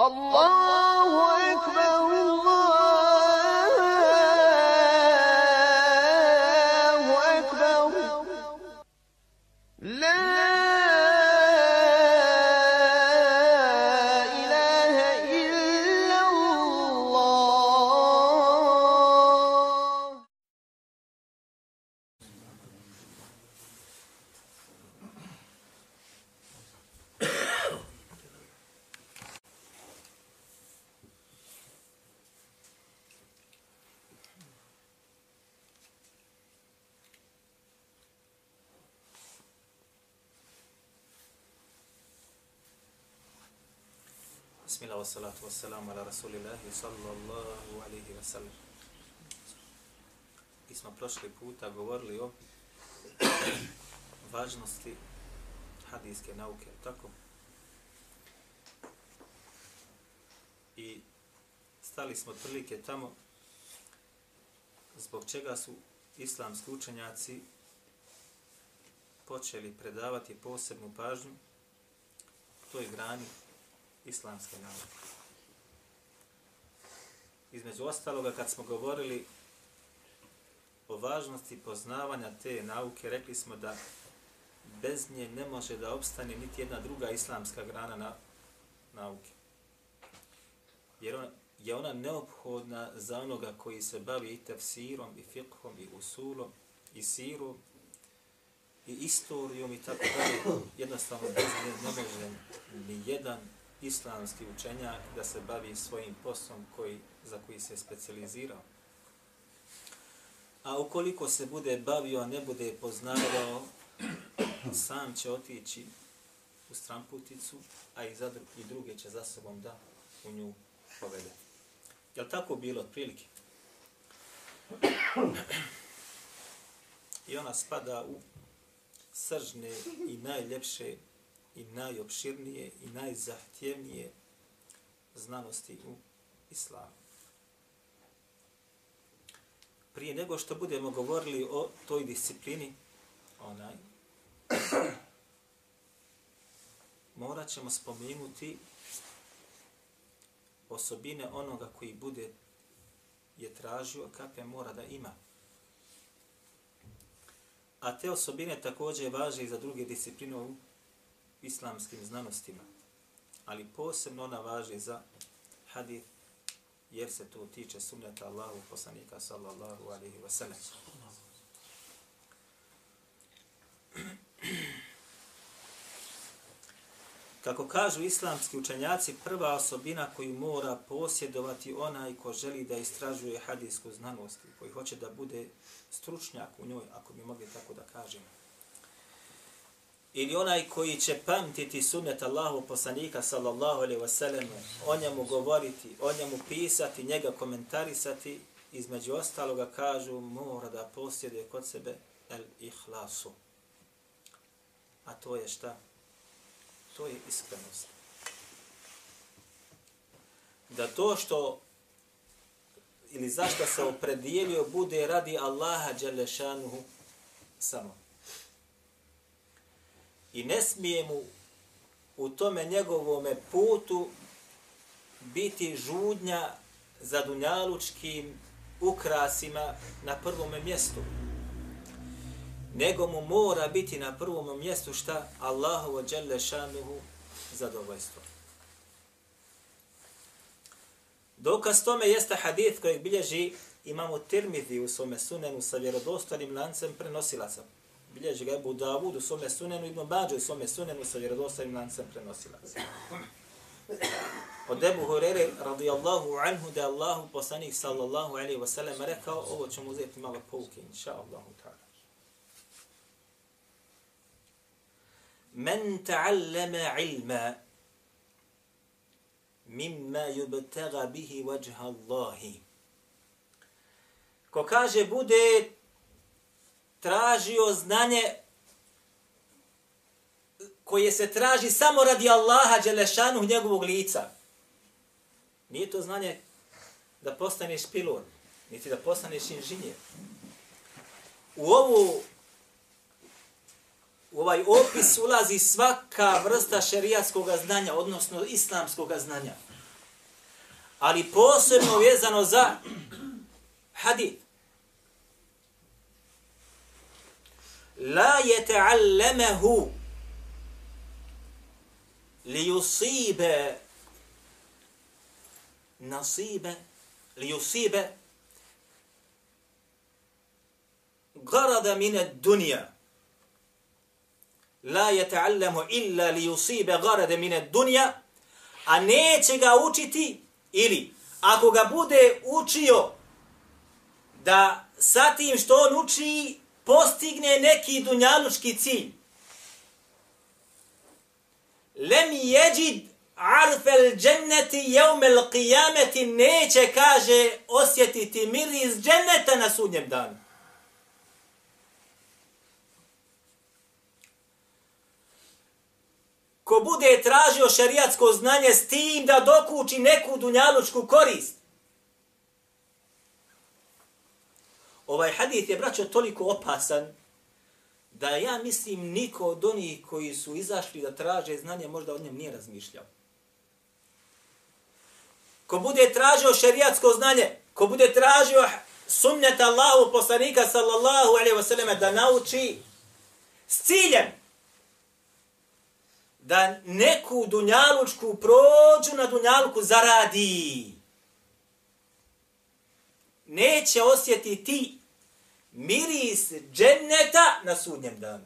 الله أكبر. Wa salatu wa salamu ala rasulillahi sallallahu alaihi wa sallam. Mi smo prošli puta govorili o važnosti hadijske nauke, tako? I stali smo otprilike tamo zbog čega su islamski učenjaci počeli predavati posebnu pažnju toj grani islamske nauke. Između ostaloga, kad smo govorili o važnosti poznavanja te nauke, rekli smo da bez nje ne može da opstane niti jedna druga islamska grana na nauke. Jer on, je ona neophodna za onoga koji se bavi i tefsirom, i fiqhom, i usulom, i sirom, i istorijom i tako dalje. Jednostavno bez nje ne može ni jedan islamski učenjak da se bavi svojim poslom koji, za koji se specializirao. A ukoliko se bude bavio, a ne bude poznavao, sam će otići u stramputicu, a i, za, i druge će za sobom da u nju povede. Je li tako bilo od prilike? I ona spada u sržne i najljepše i najopširnije i najzahtjevnije znanosti u islamu. Prije nego što budemo govorili o toj disciplini, onaj, morat ćemo spomenuti osobine onoga koji bude je tražio kakve mora da ima. A te osobine također važe i za druge discipline u islamskim znanostima. Ali posebno ona važi za hadith, jer se to tiče sunneta Allahu poslanika sallallahu alaihi wa sallam. Kako kažu islamski učenjaci, prva osobina koju mora posjedovati onaj ko želi da istražuje hadijsku znanost, koji hoće da bude stručnjak u njoj, ako bi mogli tako da kažemo, ili onaj koji će pamtiti sunnet Allahu poslanika sallallahu alaihi wasallam, o njemu govoriti, o njemu pisati, njega komentarisati, između ostaloga kažu mora da posjeduje kod sebe el ihlasu. A to je šta? To je iskrenost. Da to što ili zašto se opredijelio bude radi Allaha Đelešanuhu samo i ne smije mu u tome njegovome putu biti žudnja za dunjalučkim ukrasima na prvom mjestu. Nego mu mora biti na prvom mjestu šta Allahovo dželle šanuhu zadovoljstvo. Dokaz tome jeste hadith kojeg bilježi imamo Tirmidhi u svome sunenu sa vjerodostanim lancem prenosilaca bilježi ga Ebu Davud u svome sunenu, Ibn Bađu u svome sunenu sa vjerodostavim lancem prenosilaca. Od Ebu Hurere radijallahu anhu da Allahu poslanik sallallahu alaihi wa sallam rekao, ovo ćemo uzeti malo pouke, inša Allahu ta'ala. Men ta'allama ilma mimma yubtaga bihi wajha Allahi. Ko kaže bude tražio znanje koje se traži samo radi Allaha Đelešanu njegovog lica. Nije to znanje da postaneš pilot, niti da postaneš inženjer. U ovu u ovaj opis ulazi svaka vrsta šerijatskog znanja, odnosno islamskog znanja. ali posebno vezano za hadith. La yeta'allamahu li yusibe nasibe li yusibe garada min ad-dunya. La yata'allamu illa li yusibe garada min ad-dunya. A neće ga učiti ili ako ga bude učio da sa tim što on uči postigne neki dunjalučki cilj. Lem jeđid arfel dženneti jeumel qijameti neće, kaže, osjetiti mir iz dženneta na sudnjem danu. Ko bude tražio šerijatsko znanje s tim da dokuči neku dunjalučku korist, Ovaj hadith je, braćo, toliko opasan da ja mislim niko od onih koji su izašli da traže znanje možda od njem nije razmišljao. Ko bude tražio šerijatsko znanje, ko bude tražio sumnjata Allahu poslanika sallallahu alaihi wasallam da nauči s ciljem da neku dunjalučku prođu na dunjaluku zaradi neće osjetiti miris dženneta na sudnjem danu.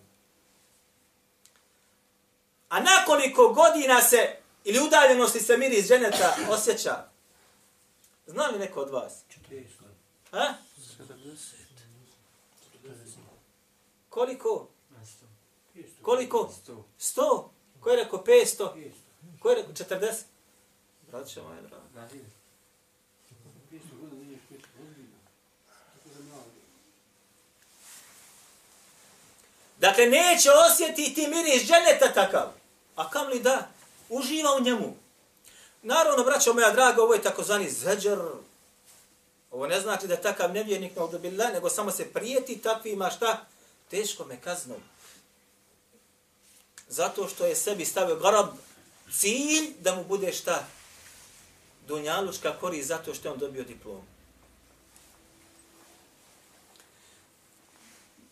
A nakoliko godina se, ili udaljenosti se miris dženeta osjeća? Zna li neko od vas? 40. Ha? 70. Koliko? Koliko? 100. Ko je rekao 500? Ko je rekao 40? Braća moja draga. Dakle, neće osjetiti miris dženeta takav. A kam li da? Uživa u njemu. Naravno, braćo moja draga, ovo je takozvani zeđer. Ovo ne znači da je takav nevjernik na odobila, nego samo se prijeti takvima šta? Teško me kaznom. Zato što je sebi stavio garab cilj da mu bude šta? Dunjalučka kori zato što je on dobio diplomu.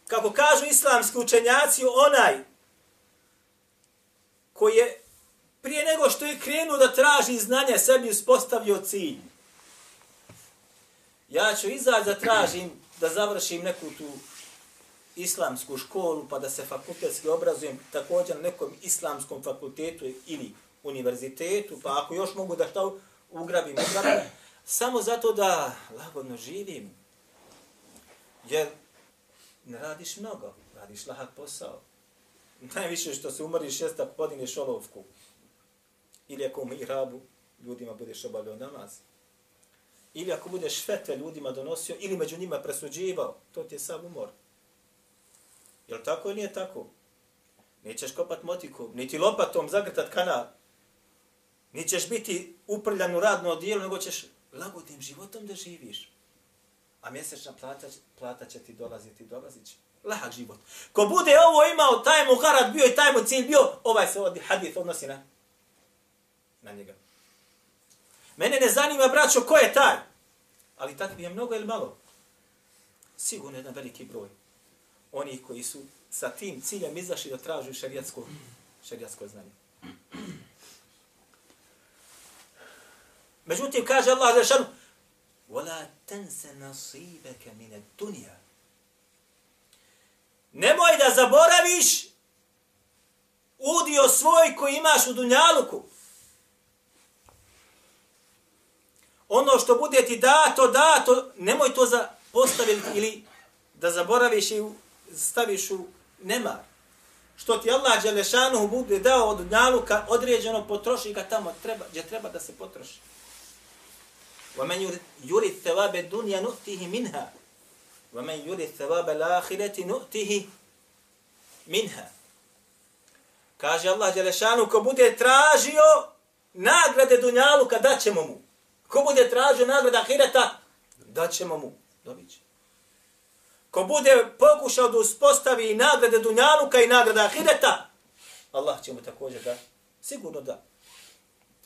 Kako kažu islamski učenjaci, onaj koji je prije nego što je krenuo da traži znanje, sebi uspostavio cilj. Ja ću izaći da tražim, da završim neku tu islamsku školu, pa da se fakultetski obrazujem također na nekom islamskom fakultetu ili univerzitetu, pa ako još mogu da šta ugrabim, ugrabim, samo zato da lagodno živim. Jer ne radiš mnogo, radiš lahak posao. Najviše što se umoriš jeste da podineš olovku. Ili ako u mihrabu ljudima budeš obavljao namaz. Ili ako budeš fetve ljudima donosio, ili među njima presuđivao, to ti je sav umor. Je li tako ili nije tako? Nećeš kopat motiku, niti lopatom zagrtat kanal. Nećeš biti uprljan u radno odijelo, nego ćeš lagodnim životom da živiš a mjesečna plata, plata će ti dolaziti, dolazit će. Lahak život. Ko bude ovo imao, taj mu harat bio i taj mu cilj bio, ovaj se od hadith odnosi na, na njega. Mene ne zanima, braćo, ko je taj? Ali takvi je mnogo ili malo? Sigurno jedan veliki broj. Oni koji su sa tim ciljem izašli da tražu šarijatsko, šarijatsko znanje. Međutim, kaže Allah za šanu, ولا تنس نصيبك من الدنيا Nemoj da zaboraviš udio svoj koji imaš u dunjaluku. Ono što bude ti dato, dato, nemoj to za postaviti ili da zaboraviš i staviš u nemar. Što ti Allah Đelešanu bude dao od dunjaluka, određeno potroši ga tamo treba, gdje treba da se potroši. ومن يريد ثواب الدنيا نؤته منها ومن يريد ثواب الآخرة نؤته منها Kaže Allah Đelešanu, ko bude tražio nagrade Dunjaluka, daćemo mu. Ko bude tražio nagrade Ahireta, daćemo mu. Dobit će. Ko bude pokušao da uspostavi nagrade Dunjaluka i nagrade Ahireta, Allah će mu također da. Sigurno da.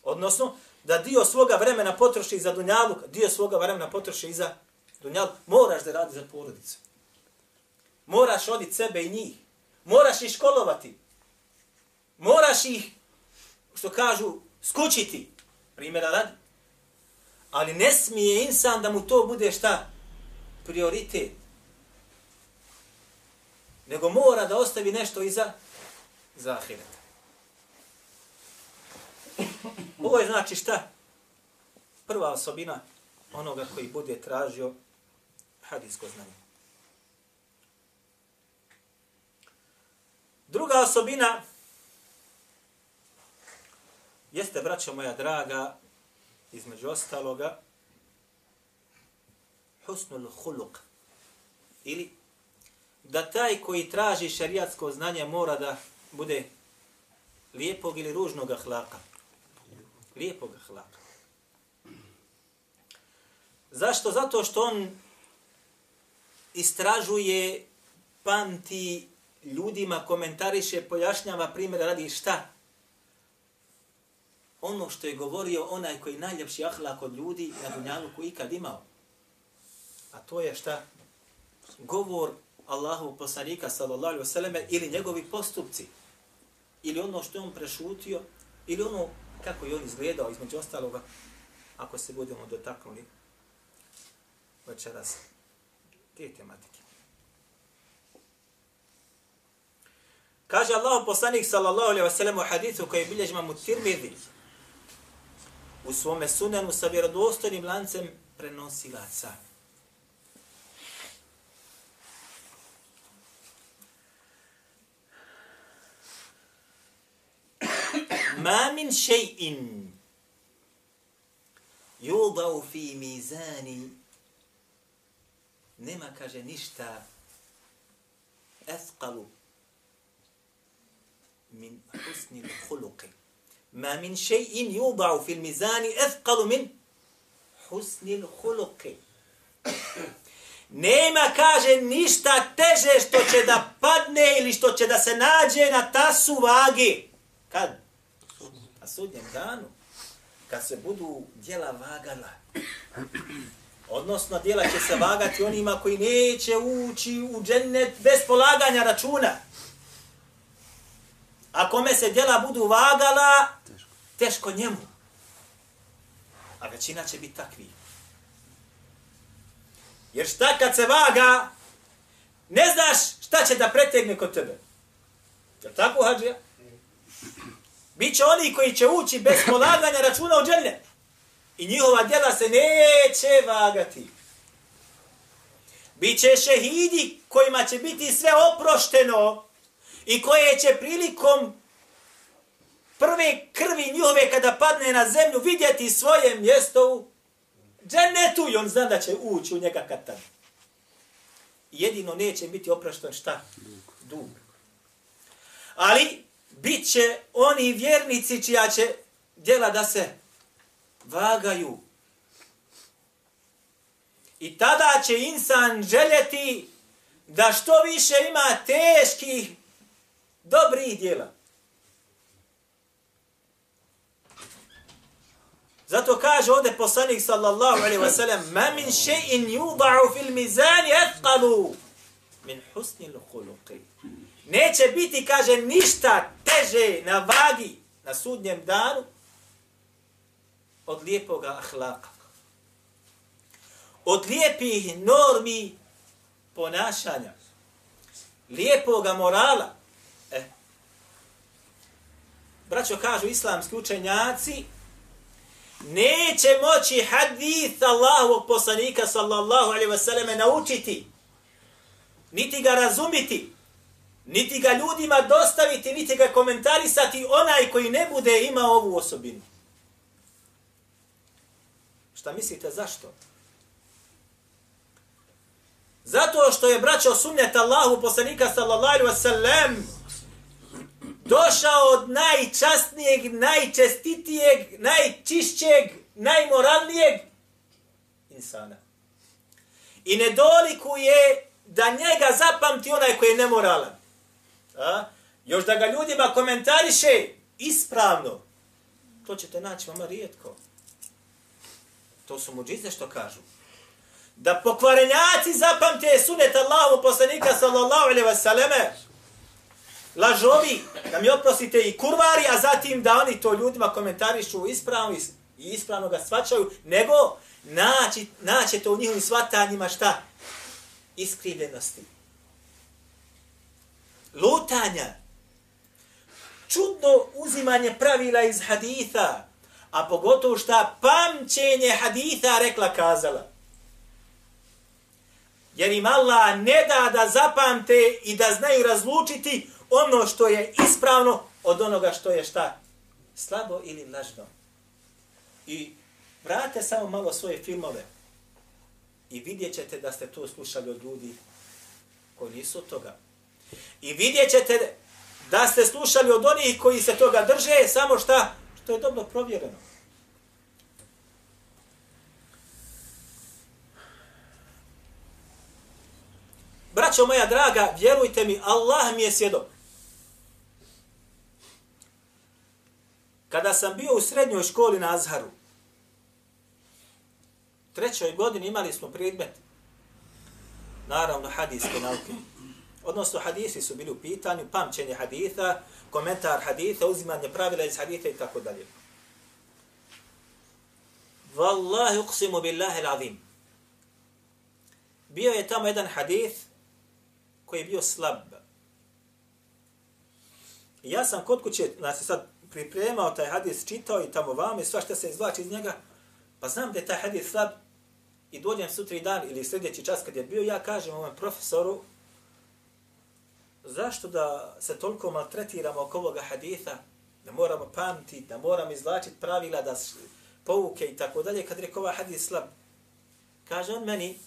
Odnosno, da dio svoga vremena potroši za dunjaluk, dio svoga vremena potroši i za dunjaluk. Moraš da radi za porodicu. Moraš oditi sebe i njih. Moraš ih školovati. Moraš ih, što kažu, skučiti. Primjera radi. Ali ne smije insan da mu to bude šta? Prioritet. Nego mora da ostavi nešto iza za Ovo je znači šta? Prva osobina onoga koji bude tražio hadijsko znanje. Druga osobina jeste, braćo moja draga, između ostaloga, husnul huluk. Ili da taj koji traži šariatsko znanje mora da bude lijepog ili ružnog ahlaka. Lijepog ahlaka. Zašto? Zato što on istražuje, pamti ljudima, komentariše, pojašnjava primjer, radi šta? Ono što je govorio onaj koji najljepši ahlak od ljudi na dunjalu koji ikad imao. A to je šta? Govor Allahu poslanika sallallahu alejhi ve selleme ili njegovi postupci ili ono što je on prešutio ili ono kako je on izgledao između ostaloga ako se budemo dotaknuli večeras te tematike. Kaže Allah poslanik sallallahu alejhi ve sellem u hadisu koji bilježi mamu Tirmidhi u svome sunenu sa vjerodostojnim lancem prenosilaca. Ma min shay'in yudau fi mizani. Nema kaže ništa athqalu min husni al-khuluq ma min shay'in yudau fi al-mizan athqalu min husni al-khuluq nema kaže ništa teže što će da padne ili što će da se nađe na tasu vagi. kad? Sudnjem danu kad se budu djela vagala Odnosno, djela će se vagati onima koji neće ući u džennet bez polaganja računa. A kome se djela budu vagala, teško, teško njemu. A većina će biti takvi. Jer šta kad se vaga, ne znaš šta će da pretegne kod tebe. Je tako, Hadžija? Biće oni koji će ući bez polaganja računa u džennet. I njihova djela se neće vagati. Biće šehidi kojima će biti sve oprošteno i koje će prilikom prve krvi njihove kada padne na zemlju vidjeti svoje mjesto u džennetu i on zna da će ući u njega kad tad. Jedino neće biti oprošten šta? Dug. Ali bit će oni vjernici čija će djela da se vagaju. I tada će insan željeti da što više ima teških dobrih djela. Zato kaže ovdje poslanik sallallahu alaihi wa sallam ma min še'in yuda'u fil mizani atqalu min husni l'huluqi. Neće biti, kaže, ništa teže na vagi na sudnjem danu od lijepog ahlaka. Od lijepih normi ponašanja. Lijepog morala. E. Braćo kažu islamski učenjaci, neće moći hadith Allahovog poslanika sallallahu alaihi wasallam naučiti, niti ga razumiti, niti ga ljudima dostaviti, niti ga komentarisati onaj koji ne bude imao ovu osobinu. Šta mislite zašto? Zato što je braćo sunnet Allahu poslanika sallallahu alaihi ve sellem došao od najčastnijeg, najčestitijeg, najčišćeg, najmoralnijeg insana. I ne dolikuje da njega zapamti onaj koji je nemoralan. A? Još da ga ljudima komentariše ispravno. To ćete naći vama rijetko. To su muđice što kažu. Da pokvarenjaci zapamte sunet Allahu poslanika sallallahu alaihi wasallame, lažovi, da mi oprostite i kurvari, a zatim da oni to ljudima komentarišu ispravno i ispravno ga svačaju, nego naći, naći u njihovim svatanjima šta? Iskrivljenosti. Lutanja. Čudno uzimanje pravila iz haditha, a pogotovo šta pamćenje haditha rekla kazala. Jer im Allah ne da da zapamte i da znaju razlučiti ono što je ispravno od onoga što je šta? Slabo ili lažno. I vrate samo malo svoje filmove i vidjet ćete da ste to slušali od ljudi koji nisu od toga. I vidjet ćete da ste slušali od onih koji se toga drže, samo šta? Što je dobro provjereno. Braćo moja draga, vjerujte mi, Allah mi je svjedok. Kada sam bio u srednjoj školi na Azharu, trećoj godini imali smo predmet, naravno hadijske nauke. Odnosno hadisi su bili u pitanju, pamćenje haditha, komentar haditha, uzimanje pravila iz haditha i tako dalje. Wallahi uqsimu billahi l'azim. Bio je tamo jedan hadith koji je bio slab. I ja sam kod kuće, znači sad pripremao taj hadis, čitao i tamo vam i sva što se izvlači iz njega, pa znam da je taj hadis slab i dođem sutri dan ili sljedeći čas kad je bio, ja kažem ovom profesoru, zašto da se toliko maltretiramo oko ovoga haditha, da moramo pamtiti, da moramo izlačiti pravila, da pouke i tako dalje, kad rekao ovaj hadis slab. Kaže on meni,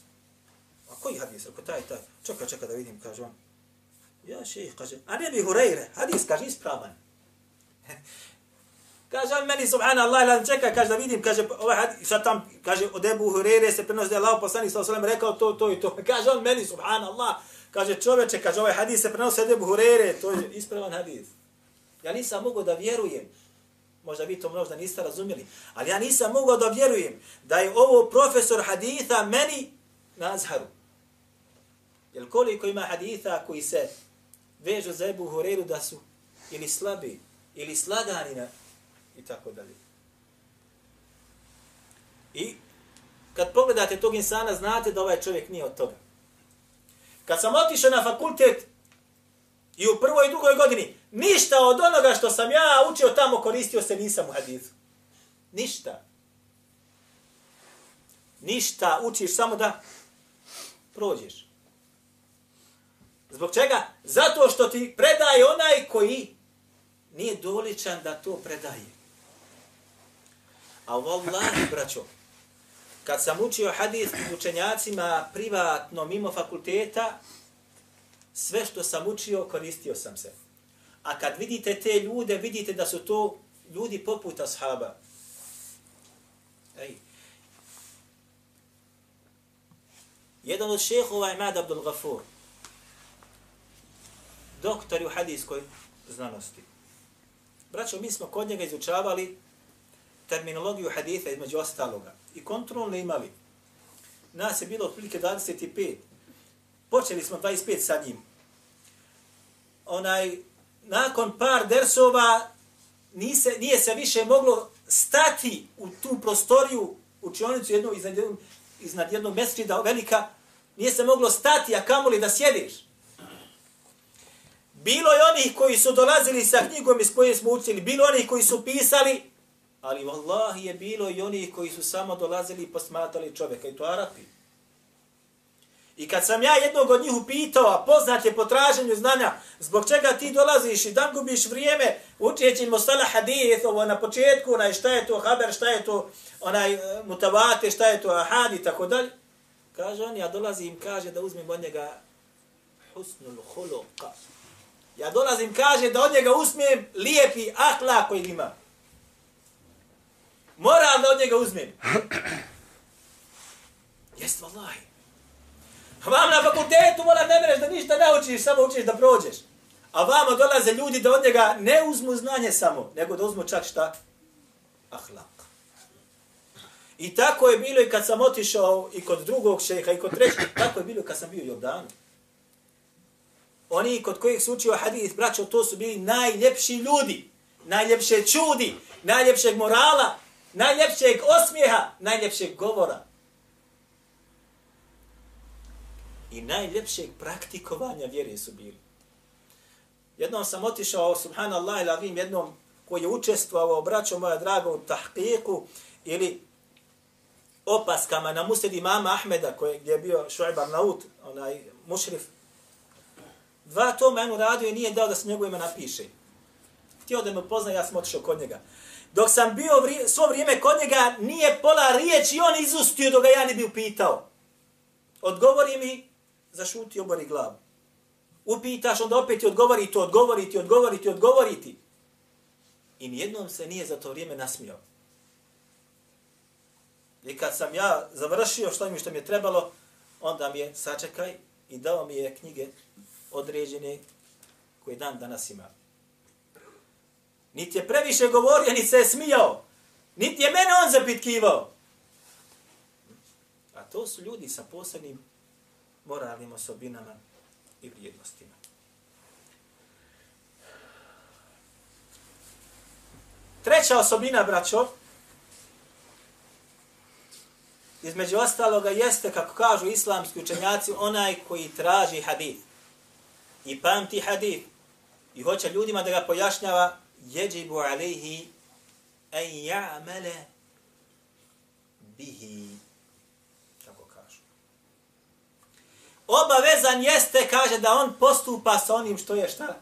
a koji hadis, ako taj, taj, čekaj, čekaj da vidim, kaže on. Ja šeih, kaže, a ne bi Hureyre, hadis, kaže, ispravan. kaže on meni, subhanallah, lan čeka, kaže da vidim, kaže, ovaj hadis, sad tam, kaže, od Ebu Hurere se prenosi da je Allah poslanik sa osallam rekao to, to i to. Kaže on meni, subhanallah, kaže čoveče, kaže ovaj hadis se prenosi od Ebu Hurere, to je ispravan hadis. Ja nisam mogao da vjerujem, možda vi to možda niste razumjeli, ali ja nisam mogao da vjerujem da je ovo profesor haditha meni na Azharu. Jer koliko ima haditha koji se vežu za Ebu Hureyru da su ili slabi, ili slaganina i tako dalje. I kad pogledate tog insana, znate da ovaj čovjek nije od toga. Kad sam otišao na fakultet i u prvoj i drugoj godini, ništa od onoga što sam ja učio tamo koristio se nisam u hadisu. Ništa. Ništa učiš samo da prođeš. Zbog čega? Zato što ti predaje onaj koji nije doličan da to predaje. A vallahi, braćo, kad sam učio hadis učenjacima privatno mimo fakulteta, sve što sam učio koristio sam se. A kad vidite te ljude, vidite da su to ljudi poput ashaba. Ej. Jedan od šehova je Mad Abdul Gafur. Doktor u hadijskoj znanosti. Braćo, mi smo kod njega izučavali terminologiju haditha između ostaloga i kontrolne imali. Nas je bilo otprilike 25. Počeli smo 25 sa njim. Onaj, nakon par dersova nise, nije se više moglo stati u tu prostoriju, učionicu jednu, iznad, jednog, iznad jednog mesrida velika, nije se moglo stati, a kamoli da sjediš. Bilo je onih koji su dolazili sa knjigom iz koje smo učili, bilo onih koji su pisali, ali vallahi je bilo i oni koji su samo dolazili i posmatali čovjeka, i to Arapi. I kad sam ja jednog od njih upitao, a poznat je po traženju znanja, zbog čega ti dolaziš i dan gubiš vrijeme, učeći sala hadith, ovo na početku, onaj šta je to haber, šta je to onaj e, mutavate, šta je to ahad i tako dalje. Kaže on, ja dolazim, kaže da uzmem od njega husnul huluqa. Ja dolazim, kaže da od njega usmijem lijepi ahlak koji ima. Moram da od njega uzmem. Jest, vallahi. Vam na fakultetu moram ne mereš da ništa ne učiš, samo učiš da prođeš. A vama dolaze ljudi da od njega ne uzmu znanje samo, nego da uzmu čak šta? ahlak. I tako je bilo i kad sam otišao i kod drugog šeha i kod trećeg, tako je bilo i kad sam bio u Jordanu. Oni kod kojih su učio hadith, braćo, to su bili najljepši ljudi, najljepše čudi, najljepšeg morala, najljepšeg osmijeha, najljepšeg govora. I najljepšeg praktikovanja vjere su bili. Jednom sam otišao, subhanallah ila vim, jednom koji je učestvovao, braćo moja draga, u tahqiku ili opaskama na musedi imama Ahmeda, koji, gdje je bio Šuajbar Naut, onaj mušrif. Dva toma jednu radio i nije dao da se njegovo ime napiše. Htio da me pozna, ja sam otišao kod njega. Dok sam bio vri, svo vrijeme kod njega, nije pola riječi on izustio dok ga ja ne bi upitao. Odgovori mi, zašuti obori glavu. Upitaš, onda opet ti odgovori to, odgovori ti, odgovori ti, odgovori ti. I nijednom se nije za to vrijeme nasmijao. I kad sam ja završio što mi što mi je trebalo, onda mi je sačekaj i dao mi je knjige određene koje dan danas ima. Niti je previše govorio, niti se je smijao. Niti je mene on zapitkivao. A to su ljudi sa posebnim moralnim osobinama i vrijednostima. Treća osobina, braćo, između ostaloga jeste, kako kažu islamski učenjaci, onaj koji traži hadith. I pamti hadith. I hoće ljudima da ga pojašnjava, jeđibu alaihi en ja'mele bihi. Tako kažu. Obavezan jeste, kaže, da on postupa sa onim što je šta?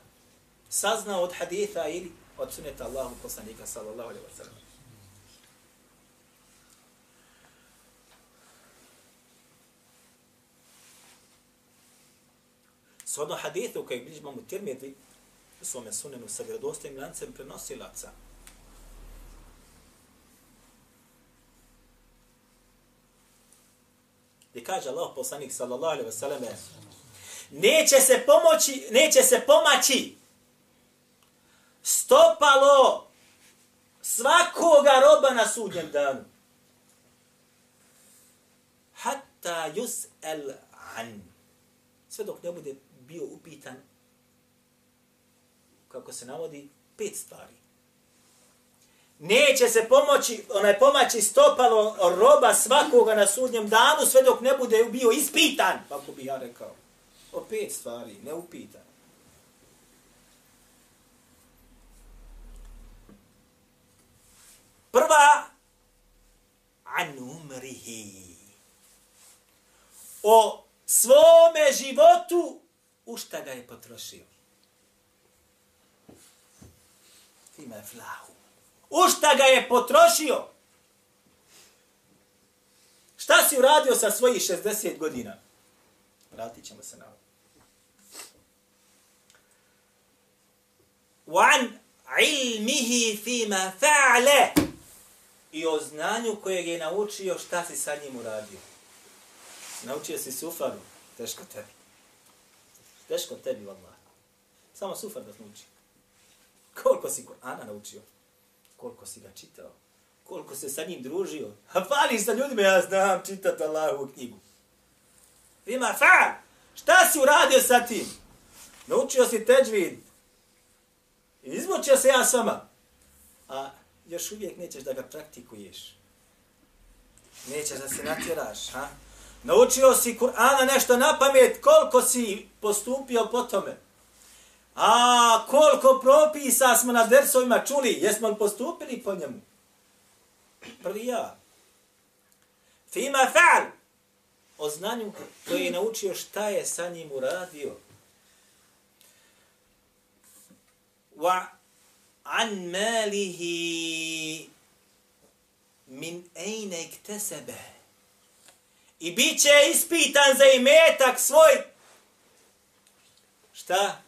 Saznao od haditha ili od suneta Allahu poslanika sallallahu alaihi wa sallam. Svodno hadithu koji bliži mamu Tirmidhi, u svome sunenu sa vjerodostojim lancem prenosilaca. Gdje kaže Allah poslanik sallallahu alaihi wasallam neće se pomoći, neće se pomaći stopalo svakoga roba na sudnjem danu. Hatta yus el an. Sve dok ne bude bio upitan, kako se navodi, pet stvari. Neće se pomoći, onaj pomaći stopalo roba svakoga na sudnjem danu, sve dok ne bude bio ispitan, kako bi ja rekao. O pet stvari, ne upitan. Prva, an umrihi. O svome životu u šta ga je potrošio. Fima flahu. U šta ga je potrošio? Šta si uradio sa svojih 60 godina? Vratit ćemo se na ovo. Wa ilmihi fima fa'ale. I o znanju kojeg je naučio šta si sa njim uradio. Naučio si sufaru, teško tebi. Teško tebi, vallaha. Samo sufar da nauči. Koliko si Kur'ana naučio? Koliko si ga čitao? Koliko se sa njim družio? A fališ sa ljudima, ja znam čitati Allahovu knjigu. Ima fa! Šta si uradio sa tim? Naučio si teđvid. Izmučio se ja sama. A još uvijek nećeš da ga praktikuješ. Nećeš da se natjeraš, ha? Naučio si Kur'ana nešto na pamet, koliko si postupio po tome. A koliko propisa smo na dersovima čuli, jesmo li postupili po njemu? Prvi ja. Fima fa'al. O znanju koji je naučio šta je sa njim uradio. Wa an malihi min ejne iktesebe i bit će ispitan za imetak svoj. Šta?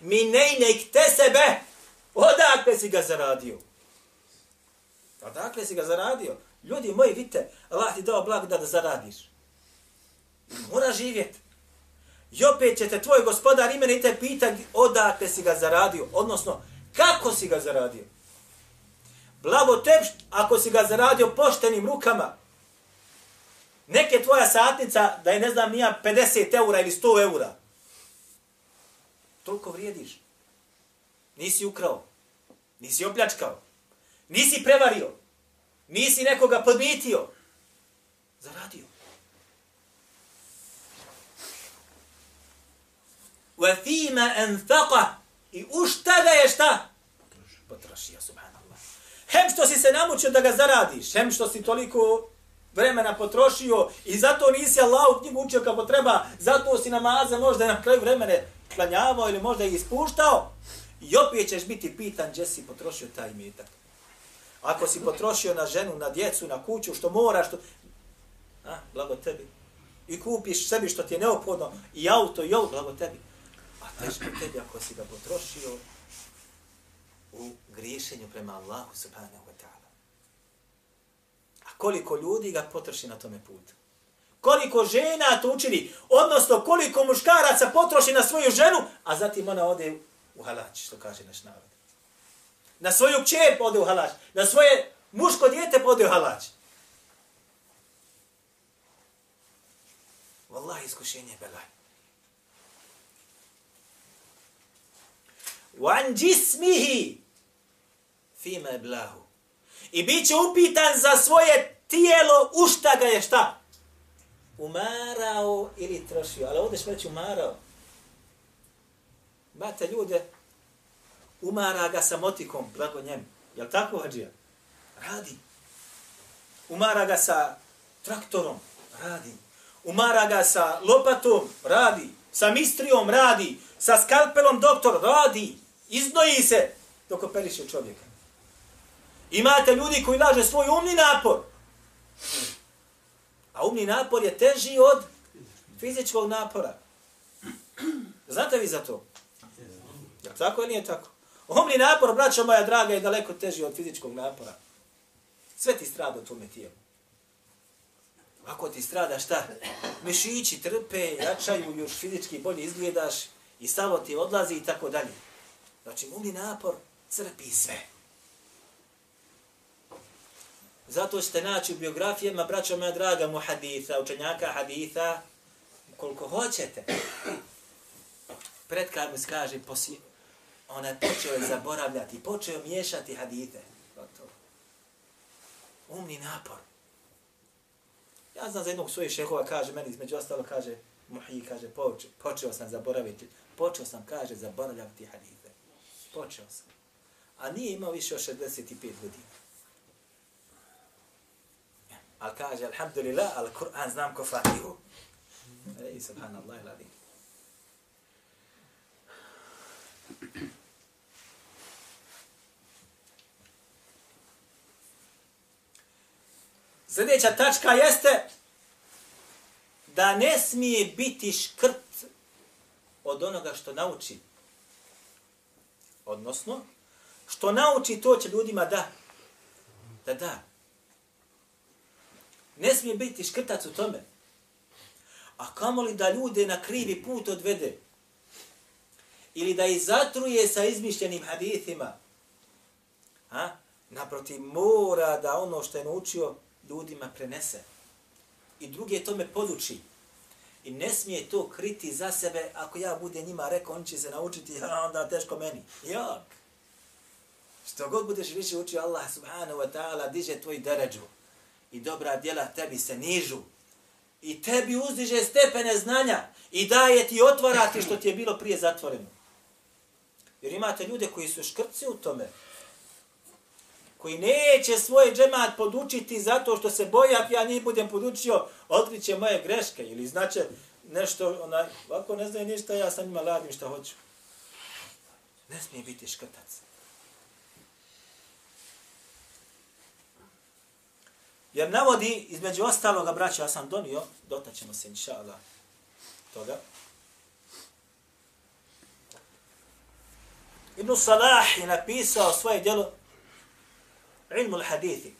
Mi ne te sebe. Odakle si ga zaradio? Odakle si ga zaradio? Ljudi moji, vidite, Allah ti dao blag da, da zaradiš. Mora živjeti. I opet će te tvoj gospodar imene i te pita odakle si ga zaradio. Odnosno, kako si ga zaradio? Blago te ako si ga zaradio poštenim rukama. Neke tvoja satnica da je ne znam nija 50 eura ili 100 eura. Toliko vrijediš. Nisi ukrao. Nisi opljačkao. Nisi prevario. Nisi nekoga podmitio. Zaradio. Wa fima anfaqa i u šta ga je šta? Potrošio, subhanallah. Hem što si se namučio da ga zaradiš, hem što si toliko vremena potrošio i zato nisi Allah u knjigu učio kako treba, zato si namaze možda na kraju vremene klanjavao ili možda ih ispuštao, i opet ćeš biti pitan gdje si potrošio taj metak. Ako si potrošio na ženu, na djecu, na kuću, što moraš, što... A, blago tebi. I kupiš sebi što ti je neophodno, i auto, i auto, blago tebi. A teško tebi ako si ga potrošio u griješenju prema Allahu subhanahu wa ta'ala. A koliko ljudi ga potroši na tome putu? koliko žena to učini, odnosno koliko muškaraca potroši na svoju ženu, a zatim ona ode u halač, što kaže naš narod. Na svoju čer ode u halač, na svoje muško djete ode u halač. Wallahi, iskušenje je belaj. Wan jismihi fima blahu. I bit će upitan za svoje tijelo, ušta ga je šta? Umarao ili trošio. Ali ovdje smo umarao. Bate ljude, umara ga sa motikom, blago njemu. Je li tako, Hadžija? Radi. Umara ga sa traktorom, radi. Umara ga sa lopatom, radi. Sa mistrijom, radi. Sa skalpelom, doktor, radi. Iznoji se dok operiše čovjeka. Imate ljudi koji laže svoj umni napor. A umni napor je teži od fizičkog napora. Znate vi za to? Ja, tako ili nije tako? Umni napor, braćo moja draga, je daleko teži od fizičkog napora. Sve ti strada u tome tijelu. Ako ti strada šta? Mišići trpe, jačaju, još fizički bolje izgledaš i samo ti odlazi i tako dalje. Znači, umni napor crpi sve. Zato ćete naći u biografijama, braćo moja draga, mu haditha, učenjaka haditha, koliko hoćete. Pred kad mu skaže, posi, ona je počeo je zaboravljati, počeo miješati hadite. Gotovo. Umni napor. Ja znam za jednog svojih šehova, kaže meni, između ostalo, kaže, muhi, kaže, počeo, počeo sam zaboraviti, počeo sam, kaže, zaboravljati hadite. Počeo sam. A nije imao više od 65 godina. Ali kaže, alhamdulillah, ali Kur'an znam ko fatihu. Ej, subhanallah, ladim. Sljedeća tačka jeste da ne smije biti škrt od onoga što nauči. Odnosno, što nauči, to će ljudima da. Da da. Ne smije biti škrtac u tome. A kamo li da ljude na krivi put odvede? Ili da ih zatruje sa izmišljenim hadithima? Ha? Naprotiv, mora da ono što je naučio ljudima prenese. I druge tome poduči. I ne smije to kriti za sebe, ako ja bude njima rekao, on će se naučiti, a onda teško meni. Jak. Što god budeš više učio, Allah subhanahu wa ta'ala diže tvoj deređu. I dobra djela tebi se nižu. I tebi uzdiže stepene znanja. I daje ti otvarati što ti je bilo prije zatvoreno. Jer imate ljude koji su škrci u tome koji neće svoj džemat podučiti zato što se boji, ako ja njih budem podučio, otkriće moje greške ili znači nešto, onaj, ovako ne znaju ništa, ja sam njima ladim što hoću. Ne smije biti škrtac. Jer navodi, između ostaloga, braća, ja sam donio, dotaćemo se, inša Allah, toga. Ibn Salah je napisao svoje djelo Ilmul Hadithi.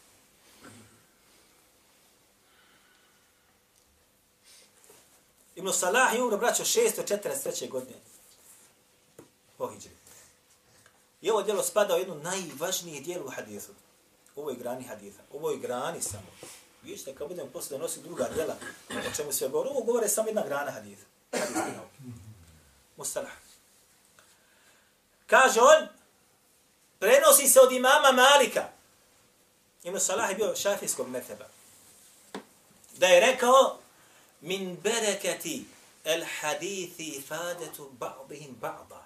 Ibn Salah je umro, braćo, 643. godine. Po hijđri. I ovo djelo spada u jednu najvažnije dijelu u hadithu ovoj grani haditha, ovoj grani samo. Vidite ćete kad budemo posle donositi druga djela, o čemu sve govori, ovo govore samo jedna grana haditha. Haditha nauke. Mustalah. Kaže on, prenosi se od imama Malika. Ima Salah je bio šafijskog meteba. Da je rekao, min bereketi el hadithi fadetu ba'dihim ba'da.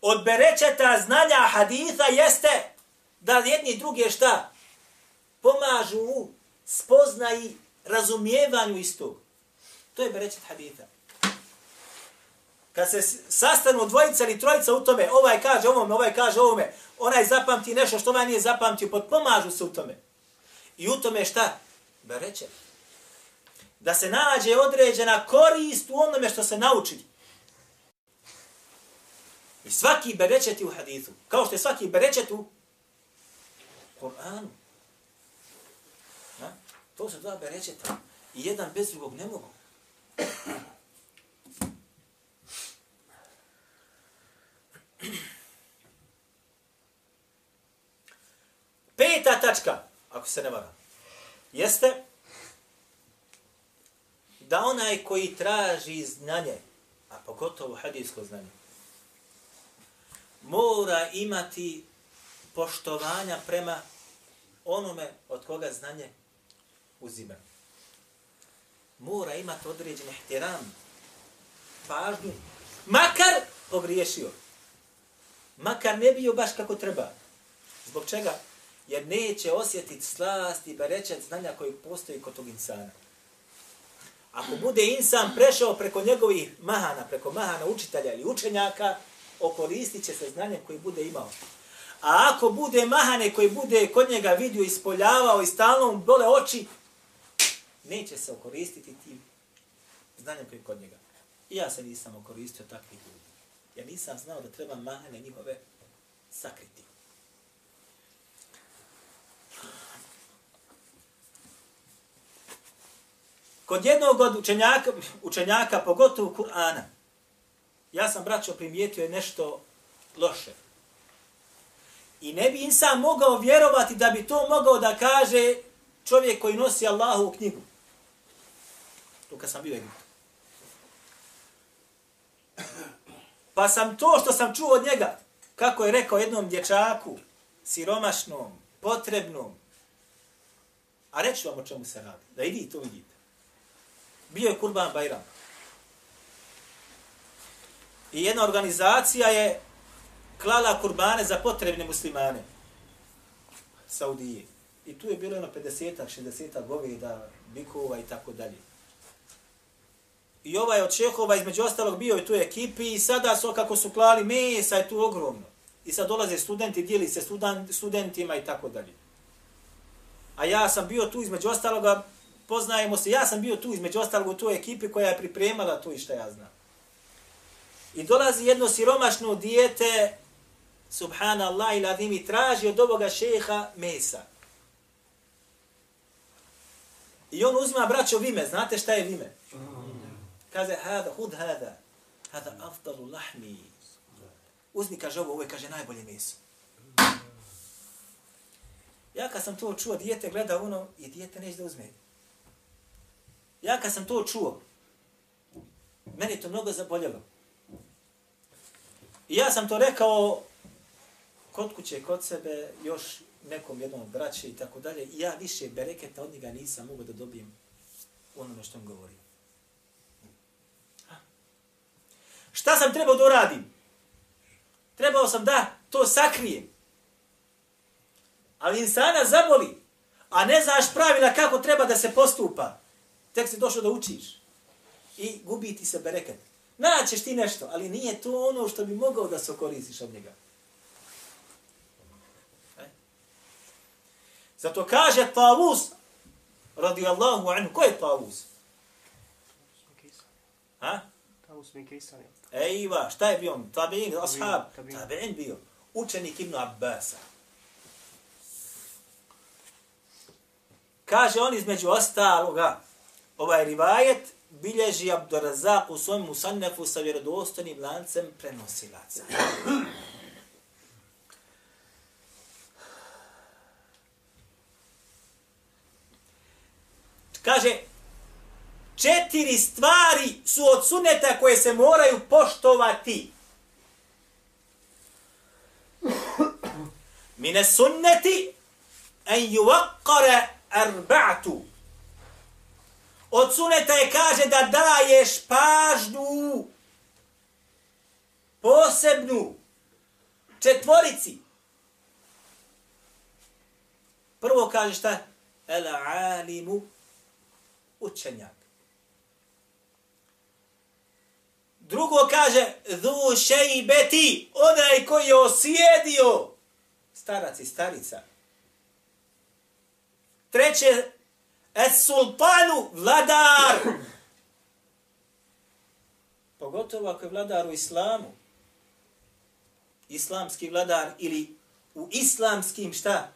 Od berečeta znanja haditha jeste da jedni druge šta? Pomažu u spoznaji razumijevanju istog. To je berečet haditha. Kad se sastanu dvojica ili trojica u tome, ovaj kaže ovome, ovaj kaže ovome, onaj zapamti nešto što ovaj nije zapamtio, potpomažu se u tome. I u tome šta? Berečet da se nađe određena korist u onome što se nauči. I svaki berečet u hadithu, kao što je svaki berečet u Koranu. Na? To su dva berečeta. I jedan bez drugog ne mogu. Peta tačka, ako se ne varam, jeste da onaj koji traži znanje, a pogotovo hadijsko znanje, mora imati poštovanja prema onome od koga znanje uzima. Mora imati određen ihtiram, pažnju, makar pogriješio. Makar ne bio baš kako treba. Zbog čega? Jer neće osjetiti slast i berečet znanja koji postoji kod tog insana. Ako bude insan prešao preko njegovih mahana, preko mahana učitelja ili učenjaka, okoristit će se znanje koji bude imao. A ako bude mahane koji bude kod njega vidio, ispoljavao i stalno mu bole oči, neće se okoristiti tim znanjem koji kod njega. I ja se nisam okoristio takvih ljudi. Ja nisam znao da treba mahane njihove sakriti. Kod jednog od učenjaka, učenjaka pogotovo Kur'ana, ja sam, braćo, primijetio nešto loše. I ne bi insan mogao vjerovati da bi to mogao da kaže čovjek koji nosi Allahu u knjigu. To kad sam bio Egiptu. Pa sam to što sam čuo od njega, kako je rekao jednom dječaku, siromašnom, potrebnom, a reći vam o čemu se radi, da idi to vidite bio je Kurban Bajram. I jedna organizacija je klala kurbane za potrebne muslimane. Saudije. I tu je bilo jedno 50-ak, 60-ak goveda, bikova i tako dalje. I ovaj od Čehova između ostalog bio je tu ekipi i sada su kako su klali mesa je tu ogromno. I sad dolaze studenti, dijeli se studentima i tako dalje. A ja sam bio tu između ostaloga poznajemo se, ja sam bio tu između ostalog u toj ekipi koja je pripremala to i šta ja znam. I dolazi jedno siromašno dijete, subhanallah ila i traži od ovoga šeha mesa. I on uzima braćo vime, znate šta je vime? Kaže, hada, hud hada, hada afdalu lahmi. Uzmi, kaže ovo, ovo je, kaže, najbolje meso. Ja kad sam to čuo, dijete gleda ono i dijete neće da uzme. Ja kad sam to čuo, meni to mnogo zaboljelo. I ja sam to rekao kod kuće, kod sebe, još nekom jednom braće i tako dalje. I ja više bereketa od njega nisam mogao da dobijem onome što on govori. Šta sam trebao da uradim? Trebao sam da to sakrijem. Ali insana zaboli, a ne znaš pravila kako treba da se postupa. Tek si došao da učiš. I gubi ti se bereket. Naćeš ti nešto, ali nije to ono što bi mogao da se koristiš od njega. Zato kaže Tavus, radi Allahu anhu, ko je Tavus? Ha? Tavus bin Kejsan. Ejva, šta je bio on? Tabi'in, ashab. Tabi'in bio. Učenik Ibn Abbasa. Kaže on između ostaloga, ovaj rivajet bilježi Abdurazak u svojom musannefu sa vjerodostanim lancem prenosilaca. Kaže, četiri stvari su od suneta koje se moraju poštovati. Mine sunneti en yuvakkare arba'tu. Od suneta je kaže da daješ pažnju posebnu četvorici. Prvo kaže šta? El alimu učenjak. Drugo kaže dhu šejbeti, onaj koji je osjedio starac i starica. Treće, es sultanu, vladar. Pogotovo ako je vladar u islamu. Islamski vladar ili u islamskim šta?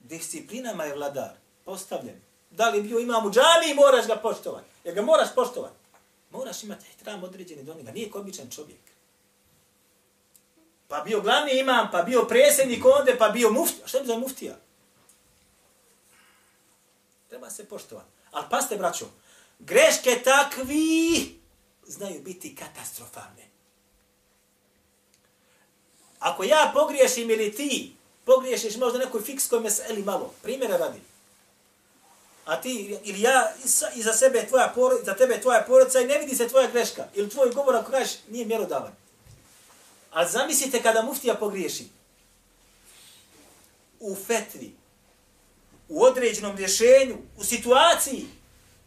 Disciplinama je vladar postavljen. Da li bio imam u džami, moraš ga poštovati. Jer ga moraš poštovati. Moraš imati tram određeni do njega. Nije običan čovjek. Pa bio glavni imam, pa bio predsjednik onde, pa bio muftija. Šta bi za muftija? Treba se poštovati. Ali paste, braćo, greške takvi znaju biti katastrofalne. Ako ja pogriješim ili ti pogriješiš možda nekoj fikskoj meseli malo, primjera radi, a ti ili ja iza sebe tvoja porodica, za tebe tvoja porodica i ne vidi se tvoja greška ili tvoj govor ako kažeš nije mjerodavan. A zamislite kada muftija pogriješi u fetvi, u određenom rješenju, u situaciji,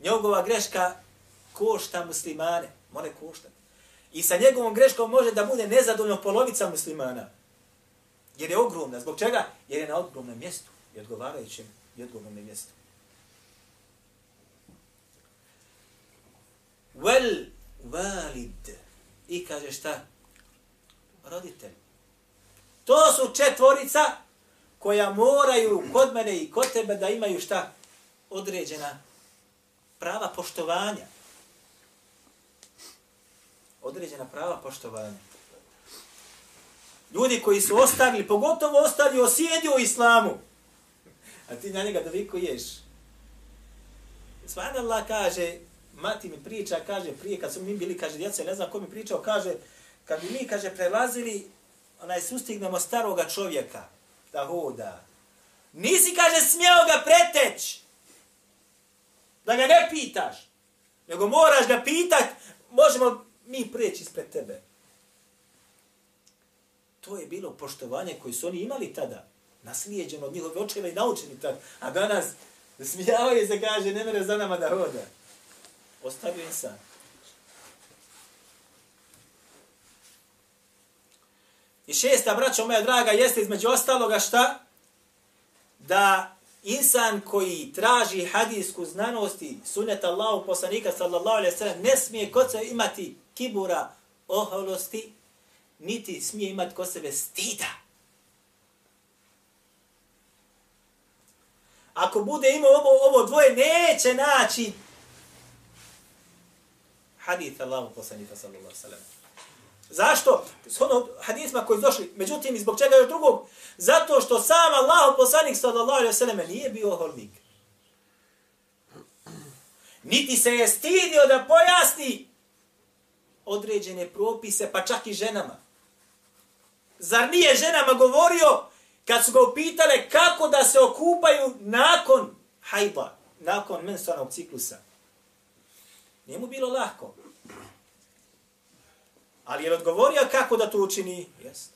njegova greška košta muslimane, more košta. I sa njegovom greškom može da bude nezadovoljno polovica muslimana. Jer je ogromna. Zbog čega? Jer je na ogromnom mjestu. I odgovarajućem i odgovornom mjestu. Well, valid. I kaže šta? Roditelj. To su četvorica koja moraju kod mene i kod tebe da imaju šta? Određena prava poštovanja. Određena prava poštovanja. Ljudi koji su ostavili, pogotovo ostavili, osjedio islamu. A ti na njega dovikuješ. Svanallah kaže, mati mi priča, kaže, prije kad smo mi bili, kaže, djeca, ne znam ko mi pričao, kaže, kad bi mi, kaže, prelazili, onaj, sustignemo staroga čovjeka, da hoda. Nisi, kaže, smjeo ga preteć, da ga ne pitaš, nego moraš ga pitat, možemo mi preći ispred tebe. To je bilo poštovanje koje su oni imali tada, naslijeđeno od njihove očeva i naučeni tada, a danas smijavaju se, kaže, ne mere za nama da hoda ostavio insan. I šesta, braćo moja draga, jeste između ostaloga šta? Da insan koji traži hadijsku znanost i sunet Allahu poslanika sallallahu alaihi sallam ne smije kod sebe imati kibura oholosti, niti smije imati kod sebe stida. Ako bude imao ovo, ovo dvoje, neće naći hadith Allahu poslanika sallallahu alejhi ve sellem. Zašto? S ono hadisma koji došli, međutim, zbog čega još drugog? Zato što sam Allah poslanik sallallahu alejhi ve sellem nije bio holnik. Niti se je stidio da pojasni određene propise, pa čak i ženama. Zar nije ženama govorio kad su ga upitale kako da se okupaju nakon hajba, nakon menstrualnog ciklusa? Nije mu bilo lahko. Ali je odgovorio kako da to učini? Jeste.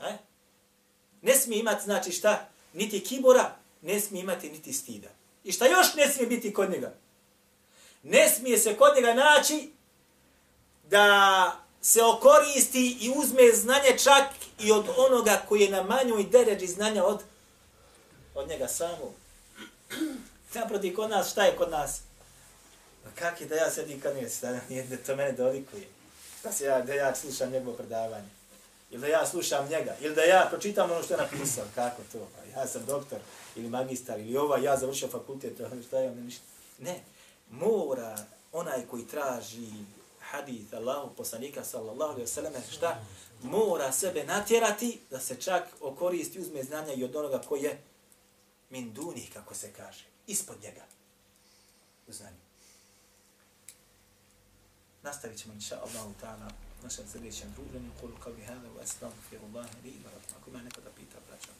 E? Ne smije imati, znači šta, niti kibora, ne smije imati niti stida. I šta još ne smije biti kod njega? Ne smije se kod njega naći da se okoristi i uzme znanje čak i od onoga koji je na manjoj deređi znanja od, od njega samog. Naproti kod nas, šta je kod nas? Pa kak je da ja sedim kad njega, da, nije da to mene dolikuje. Da, se ja, da ja slušam njegovo predavanje. Ili da ja slušam njega. Ili da ja pročitam ono što je napisao. Kako to? Pa ja sam doktor ili magistar ili ova, ja završio fakultet. Šta je ono ništa? Ne. Mora onaj koji traži hadith Allahu poslanika sallallahu alaihi wa sallam, šta? Mora sebe natjerati da se čak okoristi uzme znanja i od onoga koji je min dunih, kako se kaže, ispod njega. U znanju nastavit ćemo inša Allah u ta'ala našem sljedećem druženju. Kulu kao bi hada u aslamu firullahi li ima ratma. Ako me nekada pita, braćam.